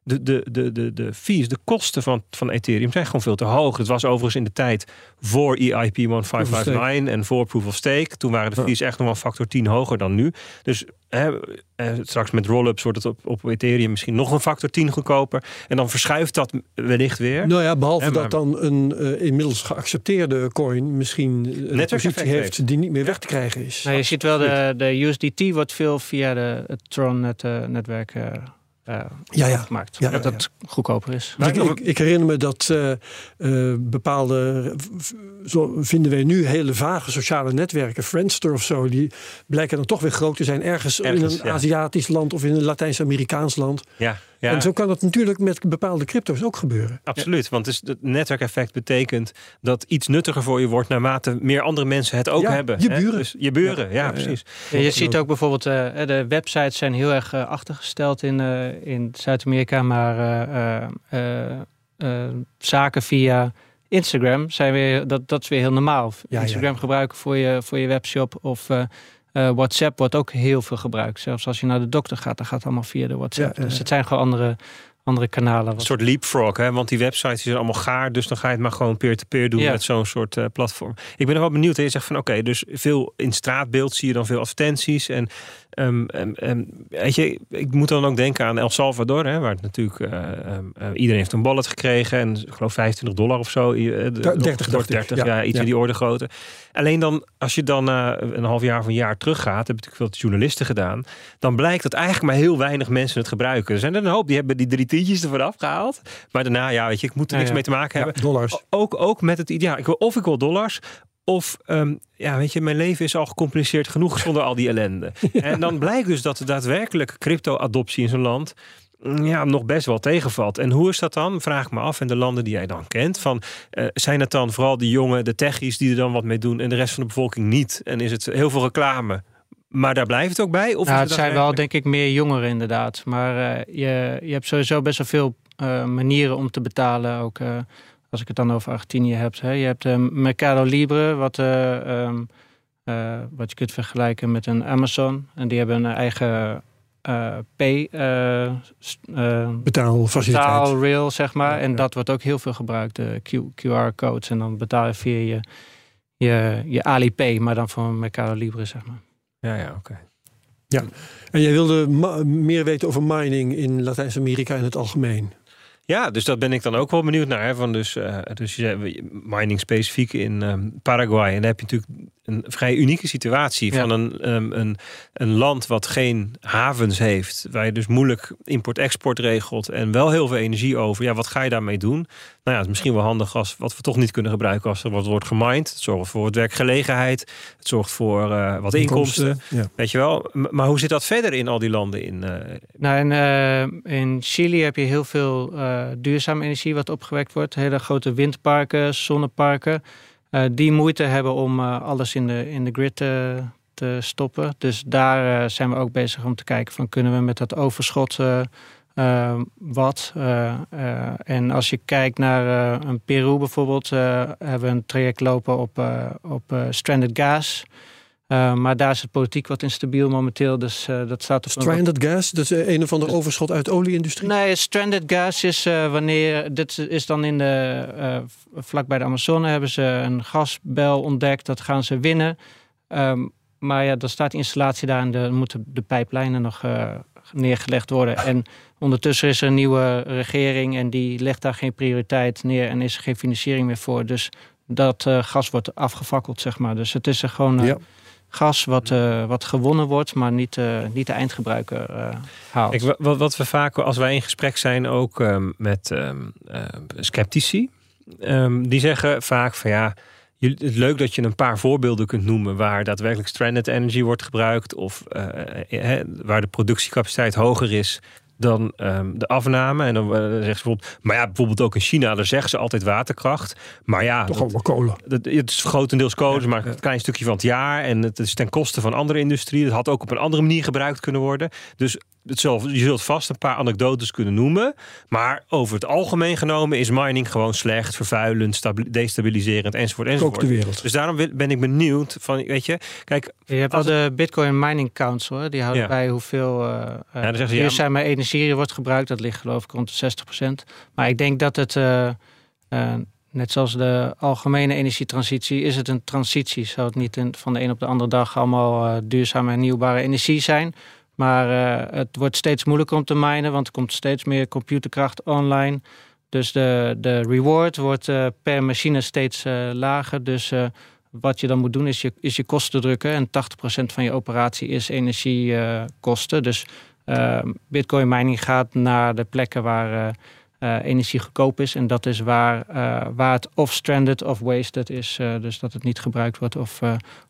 de, de, de, de, de fees, de kosten van, van Ethereum zijn gewoon veel te hoog. Het was overigens in de tijd voor EIP 1559 en voor Proof of Stake. Toen waren de fees echt nog wel factor 10 hoger dan nu. Dus hè, eh, straks met roll-ups wordt het op, op Ethereum misschien nog een factor 10 goedkoper. En dan verschuift dat wellicht weer. Nou ja, behalve dat dan een uh, inmiddels geaccepteerde coin misschien een positie heeft die niet meer weg te krijgen is. Nou, je ziet wel, de, de USDT wordt veel via de, het Tron-netwerk uh, uh, ja, ja. gemaakt. Ja, dat het goedkoper is. Ik, ik, ik, herinner me dat uh, uh, bepaalde, zo vinden wij nu hele vage sociale netwerken, Friendster of zo, die blijken dan toch weer groot te zijn ergens, ergens in een Aziatisch land of in een Latijns-Amerikaans land. Ja. Ja. En zo kan dat natuurlijk met bepaalde crypto's ook gebeuren. Absoluut, want dus het netwerkeffect betekent dat iets nuttiger voor je wordt naarmate meer andere mensen het ook hebben. Je buren. Dus je buren, ja, precies. je ziet ook bijvoorbeeld, uh, de websites zijn heel erg uh, achtergesteld in, uh, in Zuid-Amerika, maar zaken via Instagram zijn weer, dat, dat is weer heel normaal. Instagram gebruiken voor je, voor je webshop of uh, WhatsApp wordt ook heel veel gebruikt. Zelfs als je naar de dokter gaat, dan gaat het allemaal via de WhatsApp. Ja, dus het zijn gewoon andere, andere kanalen. Een soort leapfrog, hè? want die websites zijn allemaal gaar. Dus dan ga je het maar gewoon peer-to-peer doen met zo'n soort uh, platform. Ik ben er wel benieuwd. Hè? Je zegt van oké, dus veel in straatbeeld zie je dan veel advertenties. En Um, um, weet je, ik moet dan ook denken aan El Salvador, hè, waar het natuurlijk uh, iedereen heeft een ballet gekregen en ik geloof 25 dollar of zo. Uh, 30, 30, 30 ja, ja, iets in die orde grootte. Alleen dan, als je dan een half jaar of een jaar teruggaat, hebben natuurlijk veel journalisten gedaan, dan blijkt dat eigenlijk maar heel weinig mensen het gebruiken. Er zijn er een hoop die hebben die drie tientjes ervan afgehaald, maar daarna, ja, weet je, ik moet er niks mee te maken hebben. dollars. Ook, ook met het ideaal. Ik wil, of ik wil dollars, of, um, ja, weet je, mijn leven is al gecompliceerd genoeg zonder al die ellende. En dan blijkt dus dat de daadwerkelijke crypto-adoptie in zo'n land mm, ja, nog best wel tegenvalt. En hoe is dat dan? Vraag me af. En de landen die jij dan kent, van, uh, zijn het dan vooral de jongen, de techies die er dan wat mee doen en de rest van de bevolking niet? En is het heel veel reclame? Maar daar blijft het ook bij? Of nou, het, het zijn wel, denk ik, meer jongeren inderdaad. Maar uh, je, je hebt sowieso best wel veel uh, manieren om te betalen. Ook als ik het dan over Argentinië heb. Hè. Je hebt uh, Mercado Libre, wat, uh, um, uh, wat je kunt vergelijken met een Amazon. En die hebben een eigen pay betaalfaciliteit. rail, zeg maar. Ja, en ja. dat wordt ook heel veel gebruikt, de QR-codes. En dan betaal je via je, je, je Alipay, maar dan voor Mercado Libre, zeg maar. Ja, ja, oké. Okay. Ja, en jij wilde meer weten over mining in Latijns-Amerika in het algemeen. Ja, dus dat ben ik dan ook wel benieuwd naar. Van dus, uh, dus mining specifiek in um, Paraguay. En dan heb je natuurlijk een vrij unieke situatie van een, um, een, een land wat geen havens heeft, waar je dus moeilijk import-export regelt en wel heel veel energie over. Ja, wat ga je daarmee doen? Nou ja, het is misschien wel handig als wat we toch niet kunnen gebruiken als er wat wordt gemined. Het zorgt voor wat werkgelegenheid, het zorgt voor uh, wat inkomsten. inkomsten ja. Weet je wel? Maar hoe zit dat verder in al die landen? In, uh... Nou, in, uh, in Chili heb je heel veel duurzame energie wat opgewekt wordt. Hele grote windparken, zonneparken die moeite hebben om uh, alles in de, in de grid te, te stoppen. Dus daar zijn we ook bezig om te kijken van kunnen we met dat overschot wat. en als je kijkt naar een Peru bijvoorbeeld, hebben we een traject lopen op, op stranded gas. Uh, maar daar is het politiek wat instabiel momenteel. Dus uh, dat staat op Stranded gas? Dat is een of ander overschot uit de olieindustrie? Nee, stranded gas is uh, wanneer. Dit is dan in de. vlak bij de Amazone hebben ze een gasbel ontdekt. Dat gaan ze winnen. Um, maar ja, dan staat de installatie daar en dan moeten de pijplijnen nog neergelegd worden. En ondertussen is er een nieuwe regering en die legt daar geen prioriteit neer en is er geen financiering meer voor. Dus dat gas wordt afgefakkeld, zeg maar. Dus het is er gewoon gas wat, uh, wat gewonnen wordt, maar niet, uh, niet de eindgebruiker uh, haalt. Ik, wat, wat we vaak, als wij in gesprek zijn, ook um, met um, sceptici, um, die zeggen vaak van ja. Het is leuk dat je een paar voorbeelden kunt noemen waar daadwerkelijk stranded energy wordt gebruikt of waar de productiecapaciteit hoger is dan um, de afname. En dan uh, zeggen ze bijvoorbeeld, maar ja, bijvoorbeeld ook in China, daar zeggen ze altijd waterkracht. Maar ja, toch allemaal kolen. Dat, het is grotendeels kolen, maar een klein stukje van het jaar. En het is ten koste van andere industrie. Het had ook op een andere manier gebruikt kunnen worden. Dus het zal, je zult vast een paar anekdotes kunnen noemen. Maar over het algemeen genomen is mining gewoon slecht, vervuilend, destabiliserend enzovoort. enzovoort. de wereld. Dus daarom ben ik benieuwd van, weet je, kijk. Je hebt al de Bitcoin Mining Council, die houdt bij hoeveel uh, ja, dan ze, ja, maar energie wordt gebruikt. Dat ligt geloof ik rond de 60%. Maar ik denk dat het. Uh, uh, Net zoals de algemene energietransitie is het een transitie. Zou het niet van de een op de andere dag allemaal duurzame hernieuwbare energie zijn. Maar uh, het wordt steeds moeilijker om te minen, want er komt steeds meer computerkracht online. Dus de, de reward wordt uh, per machine steeds uh, lager. Dus wat je dan moet doen is je, is je kosten drukken. En 80% van je operatie is energiekosten. dus Bitcoin mining gaat naar de plekken waar energie goedkoop is. En dat is waar, waar het of stranded of wasted is. Dus dat het niet gebruikt wordt of,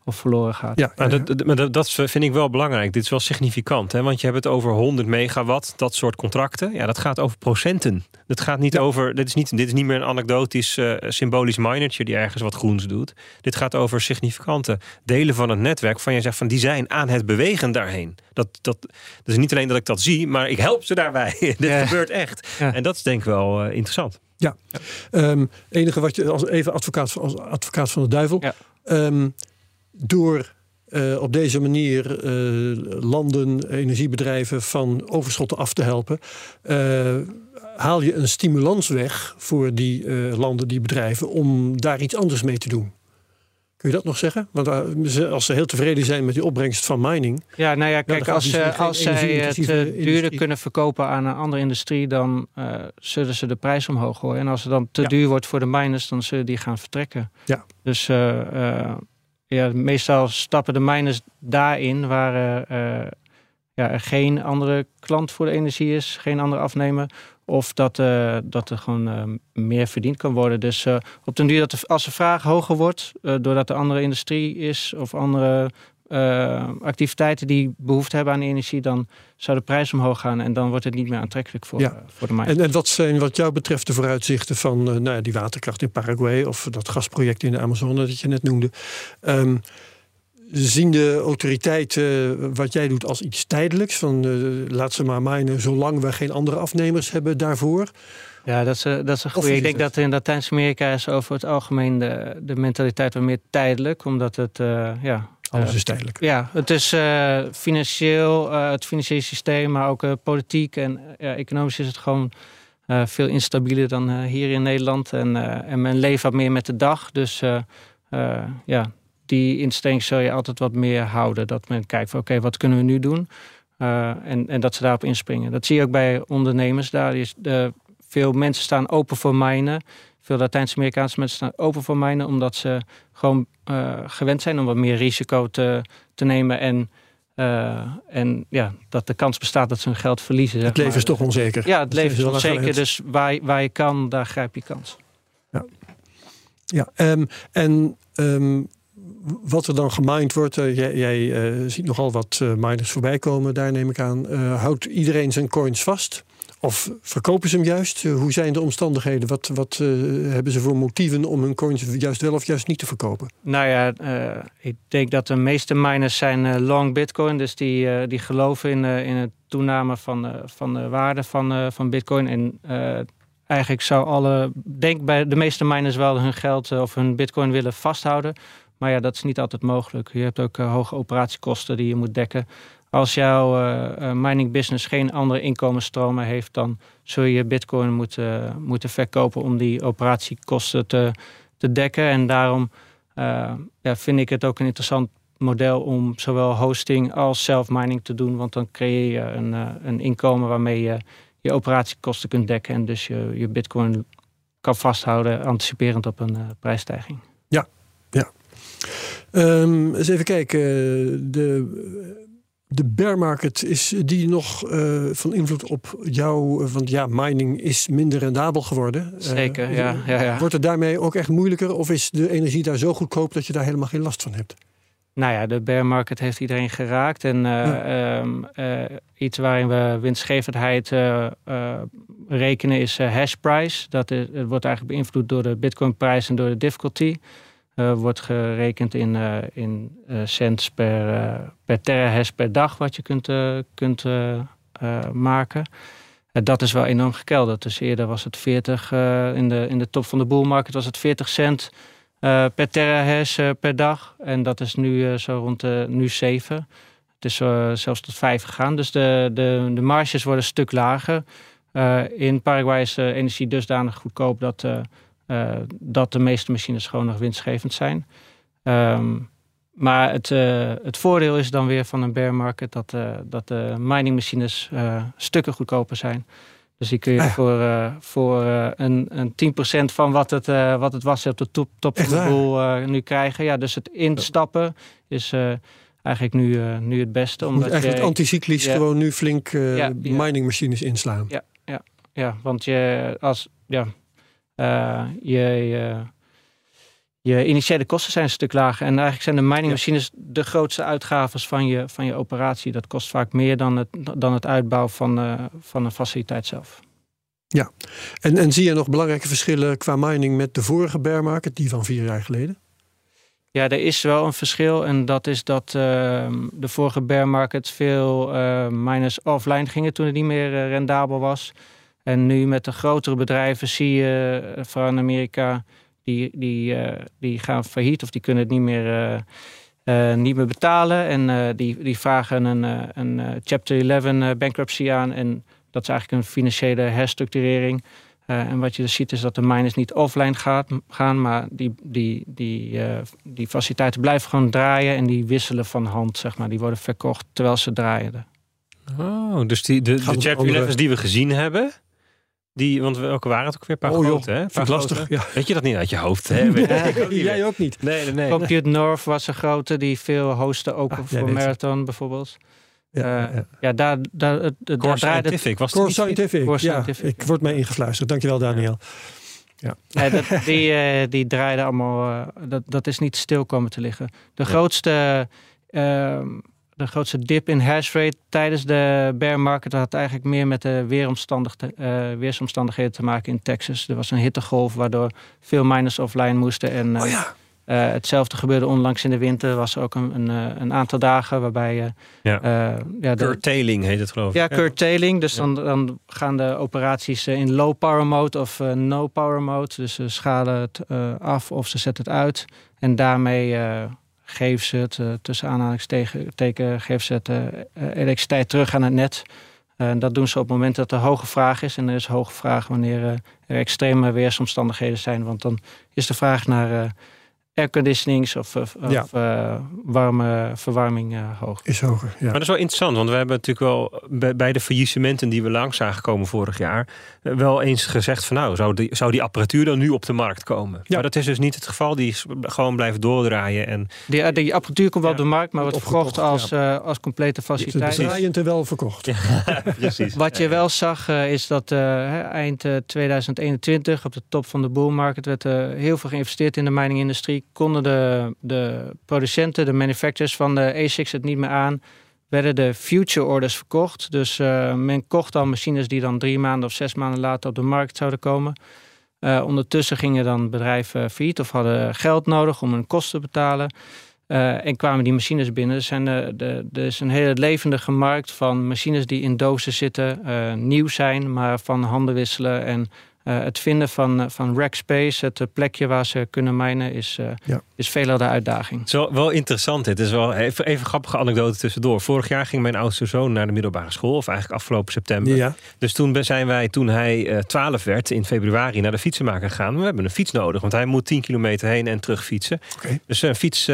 of verloren gaat. Ja, maar dat, dat, dat, vind ik wel belangrijk. Dit is wel significant. Hè? Want je hebt het over 100 megawatt, dat soort contracten. Ja, dat gaat over procenten. Dat gaat niet over. Dit is niet, dit is niet meer een anekdotisch symbolisch minertje die ergens wat groens doet. Dit gaat over significante delen van het netwerk. Van je zegt van die zijn aan het bewegen daarheen. Dat, dat, dat is niet alleen dat ik dat zie, maar ik help ze daarbij. Dit gebeurt echt. En dat is denk ik wel uh, interessant. Ja, ja. Um, enige wat je als even advocaat, als advocaat van de duivel. Ja. Um, door uh, op deze manier uh, landen, energiebedrijven van overschotten af te helpen, haal je een stimulans weg voor die landen, die bedrijven, om daar iets anders mee te doen. Kun je dat nog zeggen? Want eh, als ze heel tevreden zijn met die opbrengst van mining. Ja, nou ja, kijk, als, ze, als zij het duurder kunnen verkopen aan een andere industrie, dan uh, zullen ze de prijs omhoog gooien. En als het dan te duur wordt voor de miners, dan zullen die gaan vertrekken. Ja. Dus ja, meestal stappen de miners daarin waar ja, er geen andere klant voor de energie is, geen andere afnemer. Of dat, uh, dat er gewoon meer verdiend kan worden. Dus op den duur, dat als de vraag hoger wordt, doordat er andere industrie is of andere activiteiten die behoefte hebben aan energie, dan zou de prijs omhoog gaan en dan wordt het niet meer aantrekkelijk voor, ja. voor de markt. En, en wat zijn wat jou betreft de vooruitzichten van nou ja, die waterkracht in Paraguay of dat gasproject in de Amazone dat je net noemde? Um, zien de autoriteiten wat jij doet als iets tijdelijks? Van laat ze maar mijnen zolang we geen andere afnemers hebben daarvoor? Ja, dat is, dat is een goede. Ik denk dat in Latijns-Amerika is over het algemeen de, de mentaliteit wat meer tijdelijk, omdat het uh, ja. Alles uh, is tijdelijk. Ja, het is financieel, het financiële systeem, maar ook politiek en economisch is het gewoon veel instabieler dan hier in Nederland. En, en men leeft wat meer met de dag. Dus ja, die instelling zul je altijd wat meer houden. Dat men kijkt van oké, wat kunnen we nu doen? Uh, en, en dat ze daarop inspringen. Dat zie je ook bij ondernemers. Daar is veel mensen staan open voor mijnen. Veel Latijns-Amerikaanse mensen staan open voor mijnen, omdat ze gewoon uh, gewend zijn om wat meer risico te, te nemen. En, uh, en ja, dat de kans bestaat dat ze hun geld verliezen. Het leven is toch onzeker. Ja, het leven is onzeker. Dus waar, waar je kan, daar grijp je kans. Ja, ja um, en um, wat er dan gemined wordt, uh, jij, jij uh, ziet nogal wat uh, miners voorbij komen, daar neem ik aan. houdt iedereen zijn coins vast? Of verkopen ze hem juist? hoe zijn de omstandigheden? Wat, wat hebben ze voor motieven om hun coins juist wel of juist niet te verkopen? Nou ja, ik denk dat de meeste miners zijn long bitcoin. Dus die, die geloven in, in het toename van, van de waarde van, van bitcoin. En eigenlijk zou alle, denk bij de meeste miners wel hun geld of hun bitcoin willen vasthouden. Maar ja, dat is niet altijd mogelijk. Je hebt ook hoge operatiekosten die je moet dekken. Als jouw uh, mining business geen andere inkomensstromen heeft, dan zul je bitcoin moeten, moeten verkopen om die operatiekosten te, te dekken. En daarom ja, vind ik het ook een interessant model om zowel hosting als self-mining te doen. Want dan creëer je een, een inkomen waarmee je je operatiekosten kunt dekken. En dus je, je bitcoin kan vasthouden, anticiperend op een prijsstijging. Ja, ja. Um, eens even kijken. De de bear market, is die nog uh, van invloed op jou? Want ja, mining is minder rendabel geworden. Zeker, uh, ja, ja, ja, Wordt het daarmee ook echt moeilijker? Of is de energie daar zo goedkoop dat je daar helemaal geen last van hebt? Nou ja, de bear market heeft iedereen geraakt. En uh, ja. um, iets waarin we winstgevendheid rekenen is hash price. Dat is, het wordt eigenlijk beïnvloed door de bitcoin prijs en door de difficulty. Uh, wordt gerekend in, uh, in uh, cents per, per per dag wat je kunt, kunt maken. dat is wel enorm gekelderd. Dus eerder was het 40, in, de, in de top van de bull market was het 40 cent per terahash per dag. En dat is nu zo rond nu 7. Het is zelfs tot 5 gegaan. Dus de, de, de marges worden een stuk lager. in Paraguay is energie dusdanig goedkoop dat uh, dat de meeste machines gewoon nog winstgevend zijn. Um, maar het, uh, het voordeel is dan weer van een bear market dat, uh, dat de miningmachines stukken goedkoper zijn. Dus die kun je ah, voor, voor een, een 10% van wat het, wat het was op de top, top van de boel nu krijgen. Ja, dus het instappen is eigenlijk nu, nu het beste. Omdat eigenlijk je, anticyclisch ja, gewoon nu flink ja, miningmachines inslaan. Ja, ja, ja, want je als... Ja, je, je, je, initiële kosten zijn een stuk lager. En eigenlijk zijn de miningmachines de grootste uitgaves van je, van je operatie. Dat kost vaak meer dan het, dan het uitbouwen van, uh, van een faciliteit zelf. Ja, en, en zie je nog belangrijke verschillen qua mining met de vorige bear market, die van vier jaar geleden? Ja, er is wel een verschil. En dat is dat uh, de vorige bear market veel uh, miners offline gingen toen het niet meer uh, rendabel was. En nu met de grotere bedrijven zie je, eh, vooral in Amerika, die, die, uh, die gaan failliet of die kunnen het niet meer, uh, niet meer betalen. En die, die vragen een, een Chapter 11 bankruptcy aan. En dat is eigenlijk een financiële herstructurering. en wat je dus ziet is dat de miners niet offline gaat, gaan, maar die, die, die, die faciliteiten blijven gewoon draaien en die wisselen van hand, zeg maar. Die worden verkocht terwijl ze draaien. Oh, dus die, de, de Chapter 11's die we gezien hebben, die, want welke waren het ook weer? Een paar oh, grote, hè? Vind lastig. Ja. Weet je dat niet uit je hoofd? Hè? Nee, ook jij ook niet. Nee, nee, nee. Compute North was een grote die veel hosten, ook ah, voor Marathon bijvoorbeeld. Ja, uh, ja. ja, daar, daar, het, Core Scientific was Core Scientific. Core Scientific. ik word mij ingefluisterd. Dankjewel, Daniel. Ja. Nee, dat, die, uh, die draaiden allemaal. Uh, dat, dat is niet stil komen te liggen. De grootste ehm, de grootste dip in hash rate tijdens de bear market had eigenlijk meer met de weeromstandig uh, weersomstandigheden te maken in Texas. Er was een hittegolf waardoor veel miners offline moesten. En, uh, oh ja. Uh, hetzelfde gebeurde onlangs in de winter. Er was ook een, een, een aantal dagen waarbij je. ja. ja, curtailing heet het geloof ik. Ja, curtailing. Dus Dan, dan gaan de operaties in low power mode of no power mode. Dus ze schalen het af of ze zetten het uit. En daarmee geven ze het, uh, tussen aanhalingstekens, geven ze het uh, elektriciteit terug aan het net. En dat doen ze op het moment dat er hoge vraag is. En er is hoge vraag wanneer er extreme weersomstandigheden zijn. Want dan is de vraag naar airconditionings of, of, ja. of uh, warme verwarming uh, hoog. Is hoger, ja. Maar dat is wel interessant, want we hebben natuurlijk wel bij, de faillissementen die we langs zagen komen vorig jaar, eh, wel eens gezegd van nou, zou die, zou die apparatuur dan nu op de markt komen? Ja. Maar dat is dus niet het geval, die is gewoon blijven doordraaien. En... Die, die apparatuur komt wel op de markt, maar wordt verkocht als, ja. uh, als complete faciliteit. Het draaiend er wel verkocht. precies. Wat je wel zag is dat eind 2021 op de top van de bull market werd heel veel geïnvesteerd in de miningindustrie konden de, de producenten, de manufacturers van de ASICs het niet meer aan. Werden de future orders verkocht. Dus uh, men kocht al machines die dan drie maanden of zes maanden later op de markt zouden komen. Uh, ondertussen gingen dan bedrijven failliet of hadden geld nodig om hun kosten te betalen. Uh, en kwamen die machines binnen. Er, er is een hele levendige markt van machines die in dozen zitten, nieuw zijn, maar van handen wisselen en uh, het vinden van, van rack space, het plekje waar ze kunnen minen, is, uh, ja. is veelal de uitdaging. Het is wel, wel interessant. Het is wel even, even grappige anekdote tussendoor. Vorig jaar ging mijn oudste zoon naar de middelbare school, of eigenlijk afgelopen september. Ja. Dus toen zijn wij, toen hij uh, 12 werd, in februari naar de fietsenmaker gegaan. We hebben een fiets nodig, want hij moet 10 kilometer heen en terug fietsen. Okay. Dus een fiets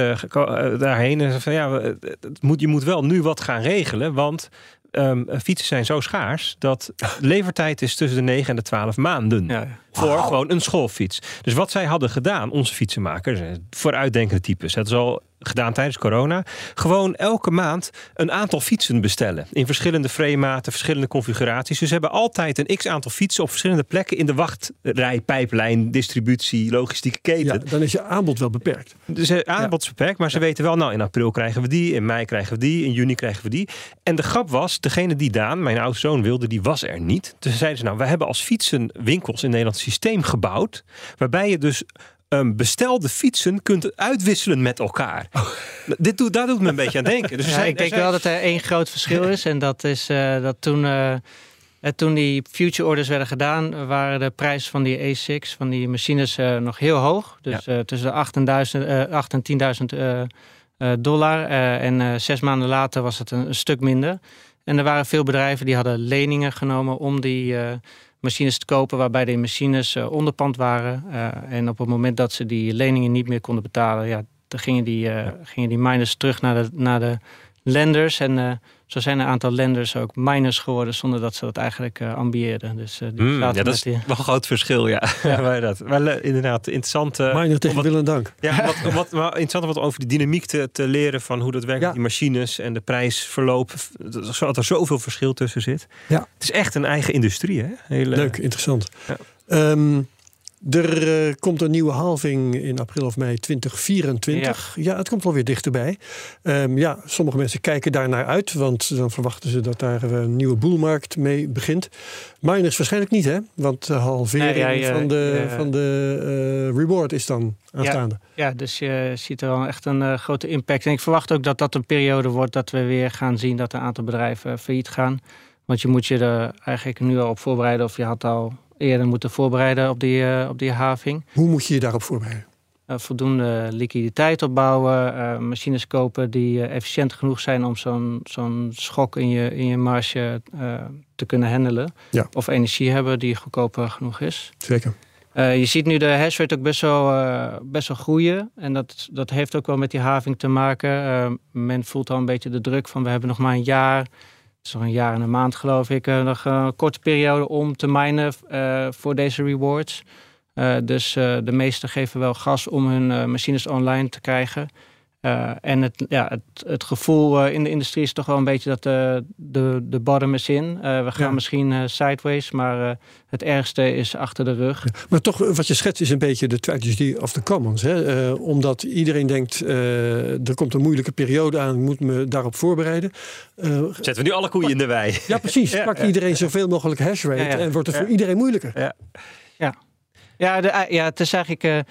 daarheen. En van ja, het moet, je moet wel nu wat gaan regelen, want um, fietsen zijn zo schaars dat levertijd is tussen de 9 en de 12 maanden. Ja, ja. Voor gewoon een schoolfiets. Dus wat zij hadden gedaan, onze fietsenmakers, vooruitdenkende types, het is al gedaan tijdens corona. Gewoon elke maand een aantal fietsen bestellen. In verschillende frame-maten, verschillende configuraties. Dus ze hebben altijd een x aantal fietsen op verschillende plekken in de wachtrij, pijplijn, distributie, logistieke keten. Ja, dan is je aanbod wel beperkt. Dus het aanbod is beperkt, maar ze weten wel, nou in april krijgen we die, in mei krijgen we die, in juni krijgen we die. En de grap was, degene die Daan, mijn oudste zoon, wilde, die was er niet. Dus zeiden ze, nou, we hebben als fietsenwinkels in Nederland een systeem gebouwd, waarbij je dus um, bestelde fietsen kunt uitwisselen met elkaar. Oh. Dit doet, daar doet me een beetje aan denken. Dus ja, ik denk wel dat er één groot verschil is. En dat is uh, dat toen, uh, toen die future orders werden gedaan, waren de prijzen van die A6, van die machines, uh, nog heel hoog. Dus ja. tussen de 8 en 10.000 dollar. en zes maanden later was het een, een, stuk minder. En er waren veel bedrijven die hadden leningen genomen om die machines te kopen waarbij de machines uh, onderpand waren. Uh, en op het moment dat ze die leningen niet meer konden betalen, ja, dan gingen die, uh, gingen die miners terug naar de, naar de lenders. En zo zijn een aantal lenders ook miners geworden zonder dat ze dat eigenlijk uh, ambieerden. Dus, uh, die mm, ja, dat is wel een groot verschil, ja. ja. dat. Wel inderdaad interessant. Uh, Miner tegen wil en dank. Ja, wat, wat, wat, interessant wat over de dynamiek te, te leren van hoe dat werkt, ja. die machines en de prijsverloop. Dat er zoveel verschil tussen zit. Ja. Het is echt een eigen industrie, hè? Hele... Leuk, interessant. Ja. Um, er uh, komt een nieuwe halving in april of mei 2024. Ja, ja het komt alweer dichterbij. Um, ja, sommige mensen kijken daar naar uit, want dan verwachten ze dat daar een nieuwe boelmarkt mee begint. Miners waarschijnlijk niet, hè? Want de halvering nee, ja, van de, van de uh, reward is dan aanstaande. Ja, dus je ziet er wel echt een uh, grote impact. En ik verwacht ook dat dat een periode wordt dat we weer gaan zien dat een aantal bedrijven failliet gaan. Want je moet je er eigenlijk nu al op voorbereiden of je had al eerder moeten voorbereiden op die, uh, op die having. Hoe moet je je daarop voorbereiden? Uh, voldoende liquiditeit opbouwen, uh, machines kopen die efficiënt genoeg zijn om zo'n zo'n schok in je, in je marge te kunnen handelen. Ja. Of energie hebben die goedkoper genoeg is. Zeker. je ziet nu de hash rate ook best wel, best wel groeien. En dat, dat heeft ook wel met die having te maken. men voelt al een beetje de druk van we hebben nog maar een jaar nog een jaar en een maand geloof ik, uh, nog een korte periode om te minen uh, voor deze rewards. Uh, dus de meesten geven wel gas om hun machines online te krijgen. Uh, en het, ja, het, het gevoel uh, in de industrie is toch wel een beetje dat de, de, de bottom is in. Uh, we gaan ja. misschien sideways, maar het ergste is achter de rug. Ja, maar toch, wat je schetst is een beetje de tragedy of the commons. Hè? omdat iedereen denkt, er komt een moeilijke periode aan, moet me daarop voorbereiden. Zetten we nu alle koeien in de wei. Ja, precies. ja, Pakt iedereen zoveel mogelijk hash rate en wordt het voor iedereen moeilijker. Ja, ja. ja, de, ja het is eigenlijk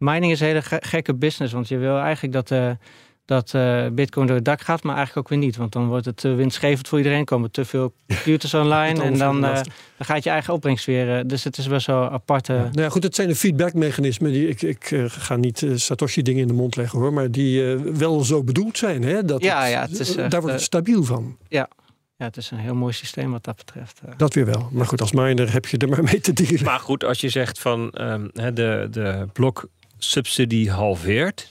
mining is een hele gekke business. Want je wil eigenlijk dat, uh, dat uh, Bitcoin door het dak gaat, maar eigenlijk ook weer niet. Want dan wordt het uh, winstgevend voor iedereen. Komen te veel computers online en dan, dan gaat je eigen opbrengst weer. dus het is best zo apart. Ja. Nou ja, goed, het zijn de feedbackmechanismen. Die, ik ik ga niet Satoshi dingen in de mond leggen hoor, maar die wel zo bedoeld zijn. Hè? Dat ja, het, ja, het is, daar wordt het stabiel van. Ja, ja, het is een heel mooi systeem wat dat betreft. Dat weer wel. Maar goed, als miner heb je er maar mee te dealen. Maar goed, als je zegt van um, de, de blok subsidie halveert.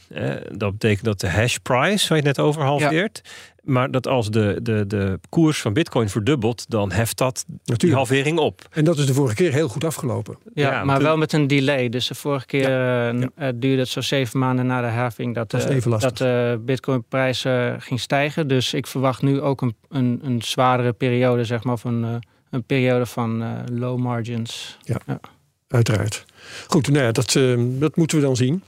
dat betekent dat de hash price, waar je het net over halveert. Maar dat als de, de, de koers van Bitcoin verdubbelt, dan heft dat Natuurlijk. die halvering op. En dat is de vorige keer heel goed afgelopen. Ja, maar wel met een delay. Dus de vorige keer ja. Uh, duurde het zo zeven maanden na de halving dat, dat, uh, dat de Bitcoin-prijs ging stijgen. Dus ik verwacht nu ook een, een, een zwaardere periode, zeg maar, van een periode van low margins. Ja, uiteraard. Goed, nou dat, uh, dat moeten we dan zien.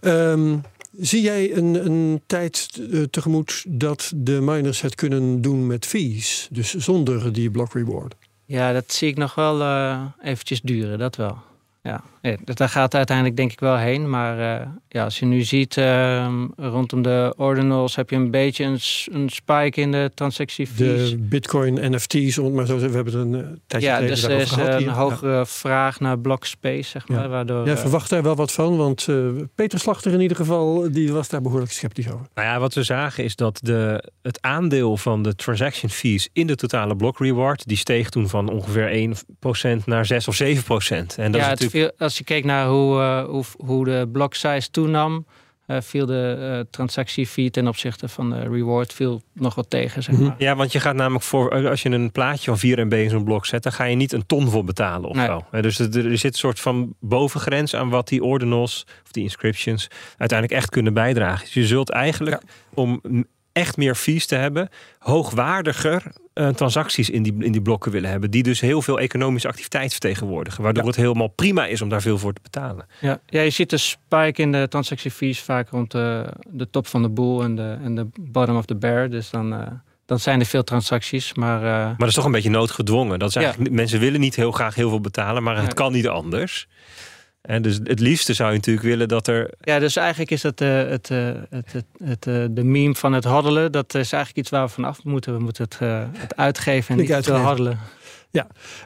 Um, zie jij een, een tijd uh, tegemoet dat de miners het kunnen doen met fees? Dus zonder die block reward? Ja, dat zie ik nog wel uh, eventjes duren, dat wel. ja, daar gaat uiteindelijk denk ik wel heen. Maar uh, ja, als je nu ziet uh, rondom de ordinals heb je een beetje een, een spike in de transactiefees. De bitcoin NFT's, om maar zo we hebben het een uh, tijdje ja, geleden dus er is een hogere ja. vraag naar block space, zeg maar. Ja. Waardoor, Jij verwacht daar wel wat van, want Peter Slachter in ieder geval, die was daar behoorlijk sceptisch over. Nou ja, wat we zagen is dat de, het aandeel van de transaction fees in de totale block reward, die steeg toen van ongeveer 1% naar 6 of 7%. En dat ja, is natuurlijk... Viel, als je keek naar hoe, uh, hoe, hoe, de block size toenam, uh, viel de uh, transactiefee ten opzichte van de reward viel nog wat tegen. Zeg maar. Ja, want je gaat namelijk voor, als je een plaatje van 4 MB in zo'n blok zet, dan ga je niet een ton voor betalen of Nee. zo. Dus er, er zit een soort van bovengrens aan wat die ordinals of die inscriptions uiteindelijk echt kunnen bijdragen. Dus je zult eigenlijk om echt meer fees te hebben, hoogwaardiger uh, transacties in die, in die blokken willen hebben. Die dus heel veel economische activiteit vertegenwoordigen. Waardoor Ja. het helemaal prima is om daar veel voor te betalen. Ja. ja, je ziet de spike in de transactiefees vaak rond de, de top van de boel en de, en de bottom of the bear. Dus dan, uh, dan zijn er veel transacties. Maar, uh, Maar dat is toch een beetje noodgedwongen. Dat is Ja. eigenlijk, Mensen willen niet heel graag heel veel betalen, maar het kan niet anders. En dus het liefste zou je natuurlijk willen dat er ja, dus eigenlijk is dat uh, het, uh, het, het, het, uh, de meme van het hoddelen. Dat is eigenlijk iets waar we vanaf moeten. We moeten het, uh, het uitgeven en Niet niet te uitgeven. hoddelen.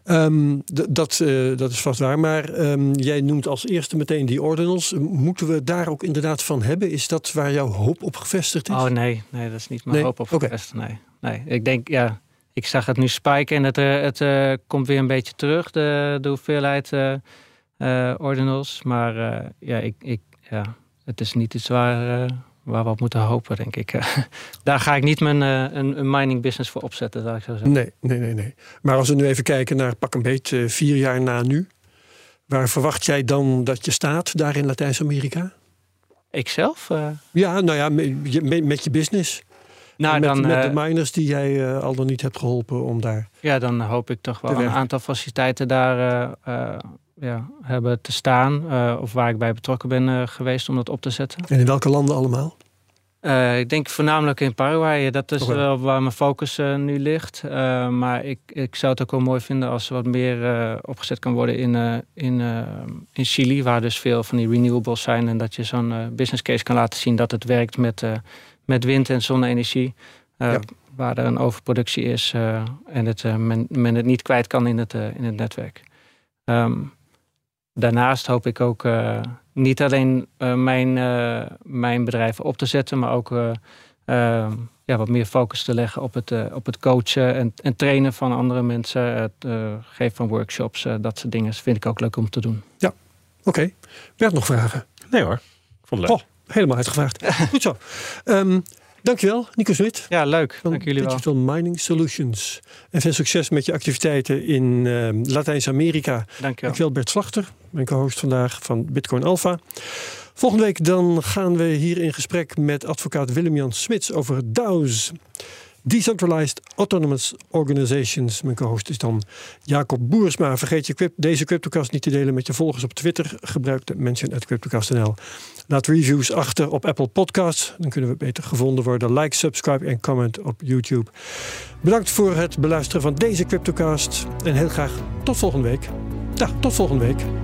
Um, d- dat, uh, dat is vast waar. Maar um, jij noemt als eerste meteen die ordinals. Moeten we daar ook inderdaad van hebben? Is dat waar jouw hoop op gevestigd is? Oh nee, nee, dat is niet mijn Nee? hoop op gevestigd. Nee, nee, ik denk, ja, ik zag het nu spiken en het, uh, het uh, komt weer een beetje terug, de, de hoeveelheid uh, uh, ordinals. Maar uh, ja, ik, ik, ja, het is niet iets waar, uh, waar we op moeten hopen, denk ik. Daar ga ik niet mijn een, een mining business voor opzetten, zou ik zo zeggen. Nee, nee, nee, nee. Maar als we nu even kijken naar pak een beet uh, vier jaar na nu. Waar verwacht jij dan dat je staat daar in Latijns-Amerika? Ikzelf? Ja, nou ja, met, je business. nou, met, dan, met de miners die jij uh, al dan niet hebt geholpen om daar. ja, dan hoop ik toch wel een aantal faciliteiten daar uh, ja, hebben te staan. uh, of waar ik bij betrokken ben uh, geweest om dat op te zetten. En in welke landen allemaal? Uh, ik denk voornamelijk in Paraguay. Dat is wel waar mijn focus nu ligt. Maar ik, ik zou het ook wel mooi vinden als er wat meer opgezet kan worden in, in, in Chili. Waar dus veel van die renewables zijn. En dat je zo'n business case kan laten zien dat het werkt met, met wind- en zonne-energie. Ja. Waar er een overproductie is en het, men, men het niet kwijt kan in het, in het netwerk. Um, daarnaast hoop ik ook uh, niet alleen uh, mijn, uh, mijn bedrijven op te zetten, maar ook uh, ja, wat meer focus te leggen op het, uh, op het coachen en, en trainen van andere mensen. Het uh, geven van workshops, uh, dat soort dingen vind ik ook leuk om te doen. Oké. Okay. Werd nog vragen? Nee hoor, ik vond het leuk. Oh, helemaal uitgevraagd. Goed zo. Um, dankjewel, Nico Smit. Ja, leuk. van Dank jullie wel. Digital Mining Solutions. En veel succes met je activiteiten in uh, Latijns-Amerika. Dank je wel. Dankjewel Bert Slachter, mijn co-host vandaag van Bitcoin Alpha. Volgende week dan gaan we hier in gesprek met advocaat Willem-Jan Smits over DAO's. Decentralized Autonomous Organizations. Mijn co-host is dan Jacob Boersma. Vergeet je deze CryptoCast niet te delen met je volgers op Twitter. Gebruik de mention at CryptoCast.nl. Laat reviews achter op Apple Podcasts. Dan kunnen we beter gevonden worden. Like, subscribe en comment op YouTube. Bedankt voor het beluisteren van deze CryptoCast. En heel graag tot volgende week. Tot volgende week.